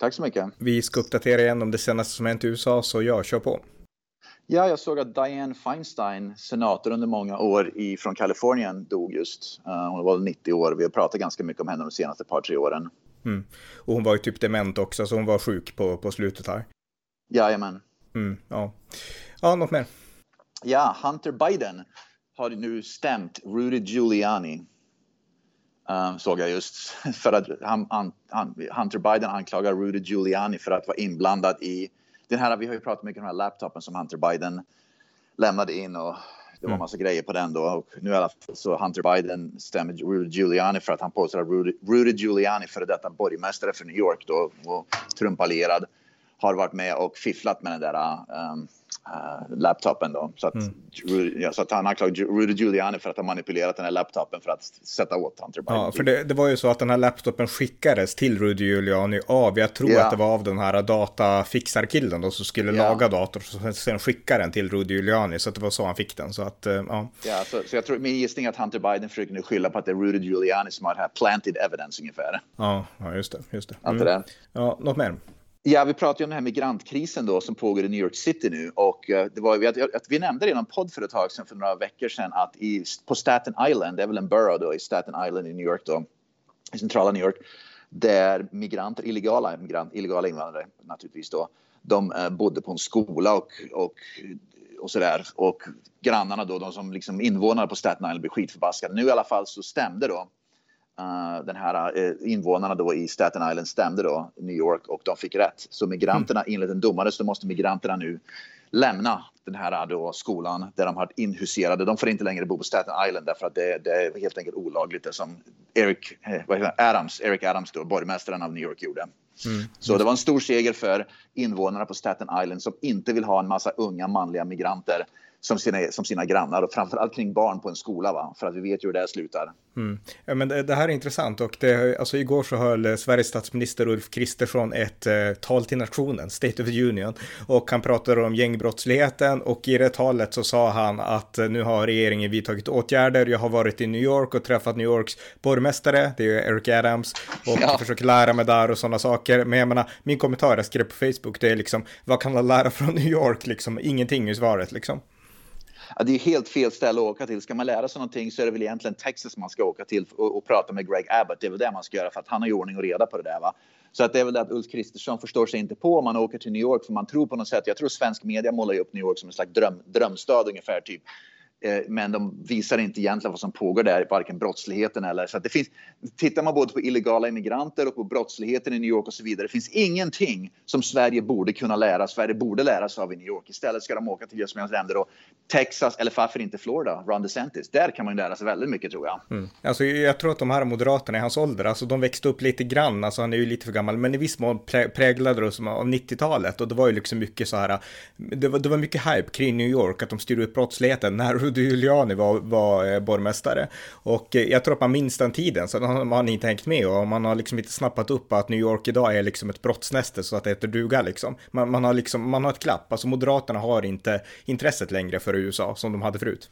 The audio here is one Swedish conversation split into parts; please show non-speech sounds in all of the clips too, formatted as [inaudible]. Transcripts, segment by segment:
Tack så mycket. Vi ska uppdatera igen om det senaste som hänt i USA, så jag kör på. Ja, jag såg att Dianne Feinstein, senator under många år i, från Kalifornien, dog just. Uh, hon var 90 år. Vi har pratat ganska mycket om henne de senaste par, tre åren. Mm. Och hon var ju typ dement också, så hon var sjuk på, på slutet här. Jajamän. Mm, ja. ja, något mer? Ja, Hunter Biden har nu stämt Rudy Giuliani Uh, såg jag just [laughs] för att han, han, Hunter Biden anklagar Rudy Giuliani för att vara inblandad i den här. Vi har ju pratat mycket om den här laptopen som Hunter Biden lämnade in och det var mm. massa mm. grejer på den då och nu i alla fall så Hunter Biden stämmer Rudy Giuliani för att han påstår att Rudy, Rudy Giuliani, före detta borgmästare för New York då och Trump-allierad, har varit med och fifflat med den där um, uh, laptopen då. Så att, mm. ja, så att han anklagar Rudy Giuliani för att ha manipulerat den här laptopen för att sätta åt Hunter Biden. Ja, för det, det, var ju så att den här laptopen skickades till Rudy Giuliani av, jag tror yeah. att det var av den här datafixarkillen då som skulle yeah. laga datorn och sen skicka den till Rudy Giuliani. Så att det var så han fick den. Så att, uh, ja. Ja, så, så jag tror, min gissning är att Hunter Biden försöker nu skylla på att det är Rudy Giuliani som har här planted evidence ungefär. Ja, ja just det. Just det. Mm. det? Ja, något mer? Ja, vi pratar ju om den här migrantkrisen då som pågår i New York City nu och eh, det var vi, att, vi nämnde det i någon podd för ett tag sedan för några veckor sedan att i, på Staten Island, det är väl en borough då i Staten Island i New York då, i centrala New York, där migranter, illegala migrant, illegala invandrare naturligtvis då, de eh, bodde på en skola och, och och sådär. Och grannarna då, de som liksom invånare på Staten Island blir skitförbaskade. Nu i alla fall så stämde då Uh, den här uh, invånarna då i Staten Island stämde då New York och de fick rätt. Så migranterna, mm. enligt en domare så måste migranterna nu lämna den här då skolan där de har inhuserade. De får inte längre bo på Staten Island därför att det, det är helt enkelt olagligt det som Eric eh, Adams, Eric Adams då, borgmästaren av New York gjorde. Mm. Så det var en stor seger för invånarna på Staten Island som inte vill ha en massa unga manliga migranter som sina, som sina grannar och framförallt kring barn på en skola va? för att vi vet ju hur det slutar. Mm. Ja, men det, det, här är intressant och det, alltså igår så höll Sveriges statsminister Ulf Kristersson ett eh, tal till nationen, State of the Union, och han pratade om gängbrottsligheten och i det talet så sa han att eh, nu har regeringen vidtagit åtgärder. Jag har varit i New York och träffat New Yorks borgmästare, det är Eric Adams, och ja. försöker lära mig där och sådana saker. Men jag menar, min kommentar jag skrev på Facebook, det är liksom, vad kan man lära från New York liksom? Ingenting i svaret liksom ja, det är helt fel ställe att åka till. Ska man lära sig någonting så är det väl egentligen Texas man ska åka till och, och prata med Greg Abbott. Det är väl det man ska göra för att han har ju ordning och reda på det där. Va? Så att det är väl det att Ulf Kristersson förstår sig inte på om man åker till New York för man tror på något sätt. Jag tror svensk media målar upp New York som en slags dröm, drömstad ungefär typ. Eh, men de visar inte egentligen vad som pågår där, varken brottsligheten eller så att det finns. Tittar man både på illegala immigranter och på brottsligheten i New York och så vidare. Det finns ingenting som Sverige borde kunna lära. Sverige borde lära sig av i New York. Istället ska de åka till just länder och Texas eller varför inte Florida, Ron DeSantis. Där kan man lära sig väldigt mycket tror jag. Mm. Alltså, jag tror att de här moderaterna i hans ålder, alltså de växte upp lite grann, alltså han är ju lite för gammal, men i viss mån präglade det av 90-talet och det var ju liksom mycket så här, det var, det var mycket hype kring New York, att de styrde upp brottsligheten när Rudy Giuliani var, var eh, borgmästare. Och eh, jag tror att man minns den tiden, så har man inte hängt med och man har liksom inte snappat upp att New York idag är liksom ett brottsnäste så att det heter duga liksom. Man, man har liksom, man har ett klapp, alltså Moderaterna har inte intresset längre för USA som de hade förut.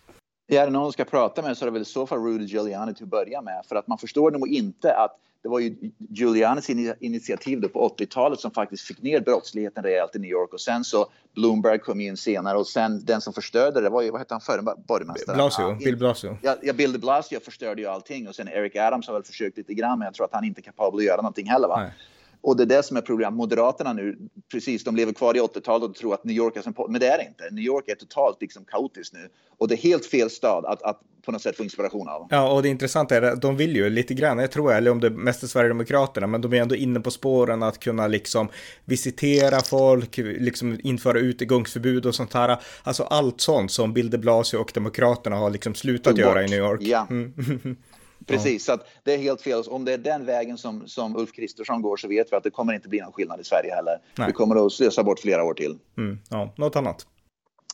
Är det någon ska prata med så är det väl i så fall Rudy Giuliani till att börja med. För att man förstår nog inte att det var ju Giulianis initiativ då på 80-talet som faktiskt fick ner brottsligheten rejält i New York och sen så Bloomberg kom in senare och sen den som förstörde det var ju, vad hette han förre borgmästaren? Blasio, Bill Blasio. Ja, ja, Bill de Blasio förstörde ju allting och sen Eric Adams har väl försökt lite grann men jag tror att han inte är kapabel att göra någonting heller va. Nej. Och det är det som är problemet. Moderaterna nu, precis, de lever kvar i 80-talet och tror att New York är som Men det är det inte. New York är totalt liksom kaotiskt nu. Och det är helt fel stad att, att på något sätt få inspiration av. Ja, och det intressanta är att de vill ju lite grann, jag tror, eller om det mest är Sverigedemokraterna, men de är ändå inne på spåren att kunna liksom visitera folk, liksom införa utegångsförbud och sånt här. Alltså allt sånt som Bill de Blasio och Demokraterna har liksom slutat göra i New York. Ja. Mm. [laughs] Precis, så det är helt fel. Om det är den vägen som, som Ulf Kristersson går så vet vi att det kommer inte bli någon skillnad i Sverige heller. Nej. Vi kommer att slösa bort flera år till. Mm, ja, något annat?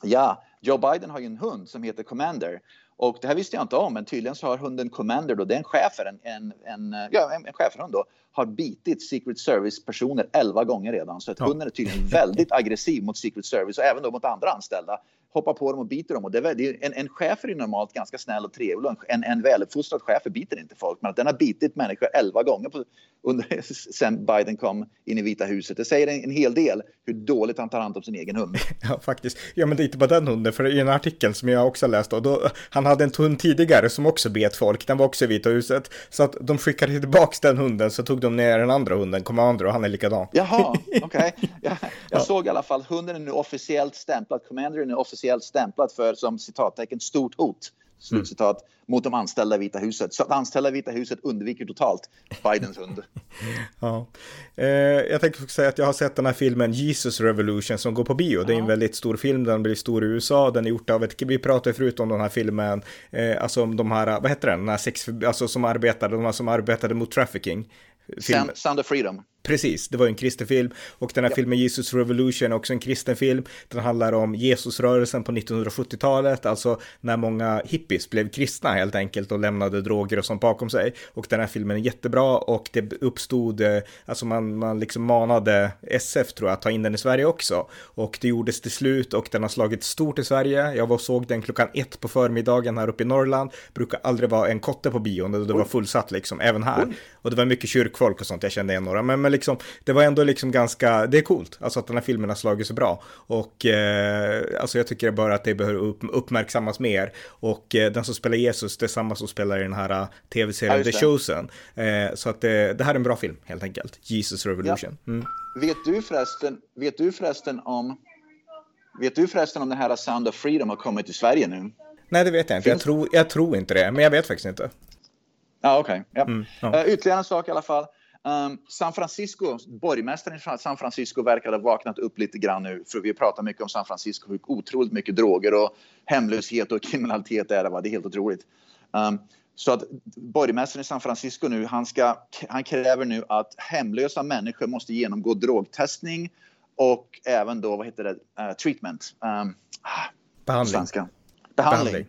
Ja, Joe Biden har ju en hund som heter Commander. Och det här visste jag inte om, men tydligen så har hunden Commander, då, det är en schäfer, en, en, en, ja, en, en schäferhund då, har bitit Secret Service-personer elva gånger redan. Så att ja. hunden är tydligen väldigt aggressiv mot Secret Service och även då mot andra anställda hoppar på dem och biter dem. Och det är, det är en, en chef är normalt ganska snäll och trevlig. En, en väluppfostrad chef biter inte folk. Men att den har bitit människor elva gånger på, under, [laughs] sen Biden kom in i Vita huset. Det säger en, en, hel del hur dåligt han tar hand om sin egen hund. [laughs] Ja, faktiskt. Ja, men det är inte bara den hunden. För i en artikel som jag också läst då, då han hade en hund tidigare som också bet folk. Den var också i Vita huset. Så att de skickade tillbaka den hunden så tog de ner den andra hunden, Commander, och han är likadan. Jaha, okej. Okay. [laughs] Jag, jag ja. såg i alla fall, hunden är nu officiellt stämplad. Commander är nu officiellt officiellt stämplat för som citattecken stort hot. Slutcitat, mm. mot de anställda i Vita huset. Så att anställda i Vita huset undviker totalt Bidens hund. [laughs] ja. Eh, jag tänkte också säga att jag har sett den här filmen Jesus Revolution som går på bio. Ja. Det är en väldigt stor film, den blir stor i USA. Den är gjort av ett, vi pratade förut om den här filmen, eh, alltså om de här, vad heter den, den här sex, alltså som arbetade, de här som arbetade mot trafficking. Film. Sound of Freedom. Precis, det var en kristen film. Och den här ja. filmen Jesus Revolution är också en kristen film. Den handlar om Jesusrörelsen på 1970-talet, alltså när många hippies blev kristna helt enkelt och lämnade droger och sånt bakom sig. Och den här filmen är jättebra och det uppstod, eh, alltså man, man liksom manade SF tror jag att ta in den i Sverige också. Och det gjordes till slut och den har slagit stort i Sverige. Jag var och såg den klockan ett på förmiddagen här uppe i Norrland. Brukar aldrig vara en kotte på bion och det var fullsatt liksom, även här. Och det var mycket kyrkfolk och sånt, jag kände igen några. Men, men liksom, det var ändå liksom ganska, det är coolt, alltså att den här filmen har slagit så bra. Och eh, alltså jag tycker bara att det behöver upp, uppmärksammas mer. Och eh, den som spelar Jesus, det är samma som spelar i den här uh, tv-serien ja, The Chosen. Eh, så att det, det här är en bra film, helt enkelt. Jesus Revolution. Ja. Mm. Vet du förresten, vet du förresten om Vet du förresten om den här Sound of Freedom har kommit till Sverige nu? Nej, det vet jag inte. Jag tror, jag tror inte det, men jag vet faktiskt inte. Ja, okej. Okay. Ja. Mm, ja. uh, ytterligare en sak i alla fall. Um, San Francisco, borgmästaren i San Francisco verkar ha vaknat upp lite grann nu. För vi pratar mycket om San Francisco, hur otroligt mycket droger och hemlöshet och [laughs] kriminalitet är det. Va? Det är helt otroligt. Um, så att borgmästaren i San Francisco nu, han, ska, han kräver nu att hemlösa människor måste genomgå drogtestning och även då, vad heter det, uh, treatment. Um, Behandling. Behandling. Behandling.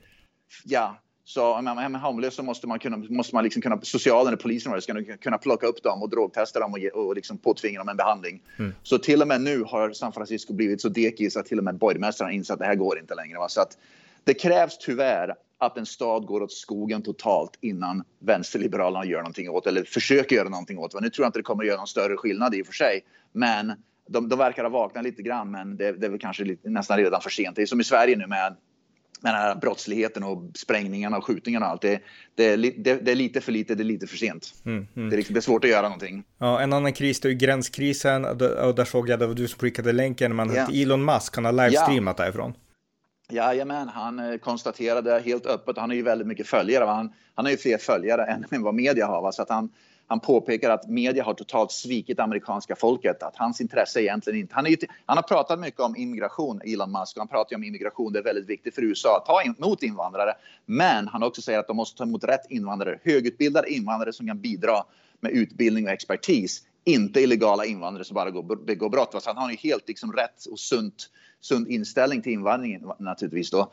Ja, så om man är hemlös så måste man, kunna, måste man liksom kunna, socialen eller polisen ska kunna plocka upp dem och drogtesta dem och, ge, och liksom påtvinga dem en behandling. Mm. Så till och med nu har San Francisco blivit så dekis att till och med borgmästaren inser att det här går inte längre. Va? Så att det krävs tyvärr att en stad går åt skogen totalt innan vänsterliberalerna gör någonting åt eller försöker göra någonting åt det. Nu tror jag inte det kommer att göra någon större skillnad i och för sig. Men de, de verkar ha vaknat lite grann, men det, det är väl kanske lite, nästan redan för sent. Det är som i Sverige nu med med den här brottsligheten och sprängningarna och skjutningarna och allt. Det, det, är, det, det är lite för lite, det är lite för sent. Mm, mm. Det, är, liksom, det, är, svårt att göra någonting. Ja, en annan kris det är ju gränskrisen och där såg jag, det var du som skickade länken, men yeah. Elon Musk, han har livestreamat yeah. därifrån. Jajamän, han eh, konstaterade helt öppet, han har ju väldigt mycket följare, han, han har ju fler följare än vad media har, va? så att han, han påpekar att media har totalt svikit amerikanska folket. Att hans intresse egentligen inte... Han, är, han har pratat mycket om immigration, Elon Musk. Och han pratar om immigration. Det är väldigt viktigt för USA att ta emot invandrare. Men han också säger att de måste ta emot rätt invandrare. Högutbildade invandrare som kan bidra med utbildning och expertis. Inte illegala invandrare som bara går, begår brott. Så han har ju helt liksom rätt och sunt, sund inställning till invandringen naturligtvis. Då.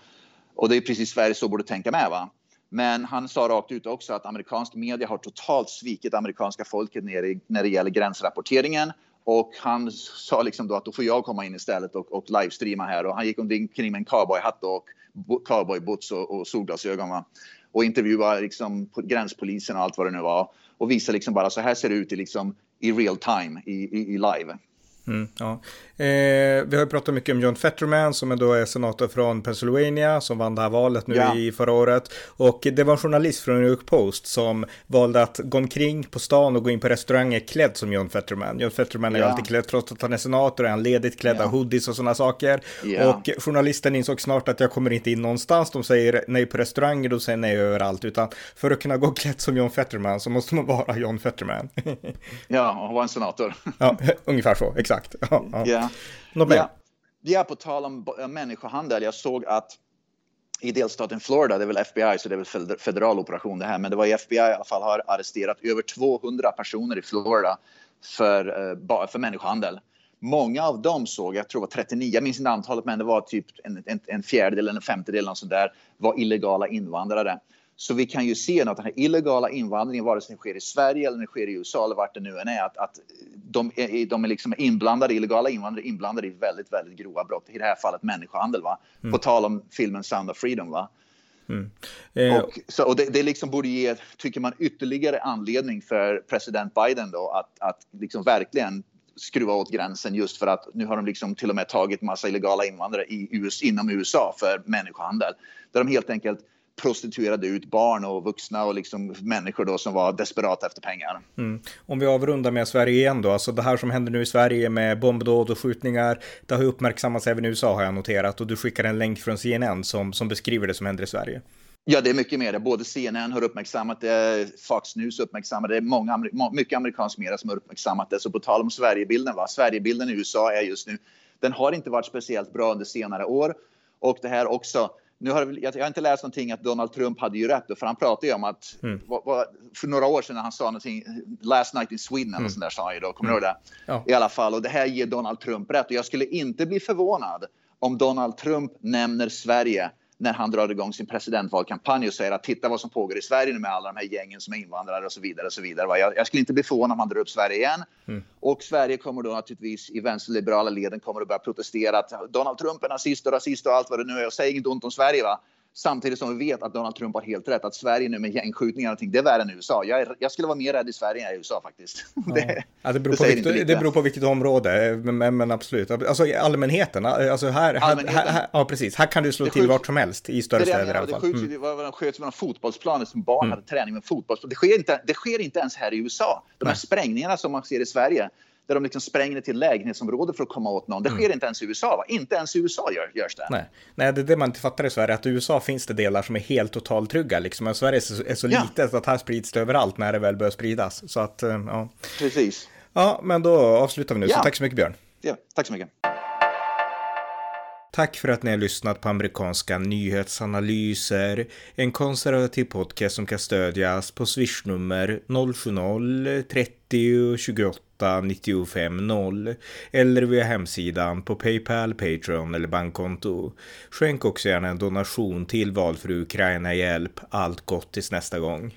Och det är precis Sverige så borde tänka med. Va? Men han sa rakt ut också att amerikansk media har totalt svikit amerikanska folket när det gäller gränsrapporteringen. Och han sa liksom då att då får jag komma in istället och, och livestreama här. Och han gick omkring med en cowboyhatt och cowboyboots och, och solglasögon. Va? Och intervjuade liksom gränspolisen och allt vad det nu var. Och visade liksom bara så här ser det ut i, liksom, i real time, i, i, i live. Mm, ja. eh, vi har ju pratat mycket om John Fetterman som då är senator från Pennsylvania som vann det här valet nu ja. i förra året. Och det var en journalist från New York Post som valde att gå omkring på stan och gå in på restauranger klädd som John Fetterman. John Fetterman är ja. alltid klädd, trots att han är senator, är han ledigt klädd ja. hoodies och sådana saker. Ja. Och journalisten insåg snart att jag kommer inte in någonstans. De säger nej på restauranger, de säger nej överallt. Utan för att kunna gå klädd som John Fetterman så måste man vara John Fetterman. ja, och vara en senator. ja, ungefär så, exakt exakt. [laughs] Ja, ja. Ja. ja, på tal om människohandel. Jag såg att i delstaten Florida, det är väl FBI så det är väl federal operation det här, men det var FBI i alla fall har arresterat över 200 personer i Florida för, uh, för människohandel. Många av dem såg, jag tror det var 39, jag minns inte antalet, men det var typ en, en, en fjärdedel eller en femtedel sådär, var illegala invandrare. Så vi kan ju se att den här illegala invandringen, vare sig den sker i Sverige eller den sker i USA eller vart det nu än är, att, att de, är, de är liksom inblandade, illegala invandrare inblandade i väldigt, väldigt grova brott. I det här fallet människohandel, va? Mm. På tal om filmen Sound of Freedom, va? Mm. Eh. Och, så, och det, det liksom borde ge, tycker man, ytterligare anledning för president Biden då att, att liksom verkligen skruva åt gränsen just för att nu har de liksom till och med tagit massa illegala invandrare i US, inom USA för människohandel. Där de helt enkelt prostituerade ut barn och vuxna och liksom människor då som var desperata efter pengar. Mm. Om vi avrundar med Sverige igen då, alltså det här som händer nu i Sverige med bombdåd och skjutningar, det har ju uppmärksammats även i USA har jag noterat och du skickar en länk från CNN som, som beskriver det som händer i Sverige. Ja, det är mycket mer. Både CNN har uppmärksammat det, Fox News uppmärksammat det, många, mycket amerikansk media som har uppmärksammat det. Så på tal om Sverigebilden, va? Sverigebilden i USA är just nu, den har inte varit speciellt bra under senare år. Och det här också, nu har jag, har inte läst någonting att Donald Trump hade ju rätt, för han pratade ju om att mm. vad, vad, för några år sedan han sa någonting, last night in Sweden mm. eller sånt där sa han ju då, kommer mm. du ihåg det? Ja. I alla fall, och det här ger Donald Trump rätt och jag skulle inte bli förvånad om Donald Trump nämner Sverige när han drar igång sin presidentvalkampanj och säger att titta vad som pågår i Sverige nu med alla de här gängen som är invandrare och så vidare. Och så vidare. Jag, jag skulle inte bli förvånad om han drar upp Sverige igen. Mm. Och Sverige kommer då naturligtvis i vänsterliberala leden kommer att börja protestera att Donald Trump är nazist och rasist och allt vad det nu är och säg inget ont om Sverige. Va? Samtidigt som vi vet att Donald Trump har helt rätt, att Sverige nu med gängskjutningar och allting, det är värre än USA. Jag, är, jag skulle vara mer rädd i Sverige än i USA faktiskt. [laughs] Ja. det, ja, det, beror det, vilket, det, beror på vilket område, men, men, absolut. Alltså allmänheten, alltså här, allmänheten. Här, här, ja precis, här kan du slå till vart som helst i större städer i alla fall. Det skjuts, mm. det sköts med fotbollsplaner som barn mm. hade träning med fotbollsplan. Det sker, inte, det sker inte ens här i USA. De här sprängningarna som man ser i Sverige, där de liksom spränger till lägenhetsområde för att komma åt någon. Det sker mm. inte ens i USA. Va? Inte ens i USA gör, görs det. Nej. Nej, det är det man inte fattar i Sverige, att i USA finns det delar som är helt totalt trygga. Liksom. Men Sverige är så, är så ja. litet att här sprids det överallt när det väl börjar spridas. Så att, eh, ja. Precis. Ja, men då avslutar vi nu. Ja. Så tack så mycket Björn. Ja, tack så mycket. Tack för att ni har lyssnat på amerikanska nyhetsanalyser, en konservativ podcast som kan stödjas på swishnummer 070-30 28 95 0 eller via hemsidan på Paypal, Patreon eller bankkonto. Skänk också gärna en donation till valfri Ukraina-hjälp. Allt gott tills nästa gång.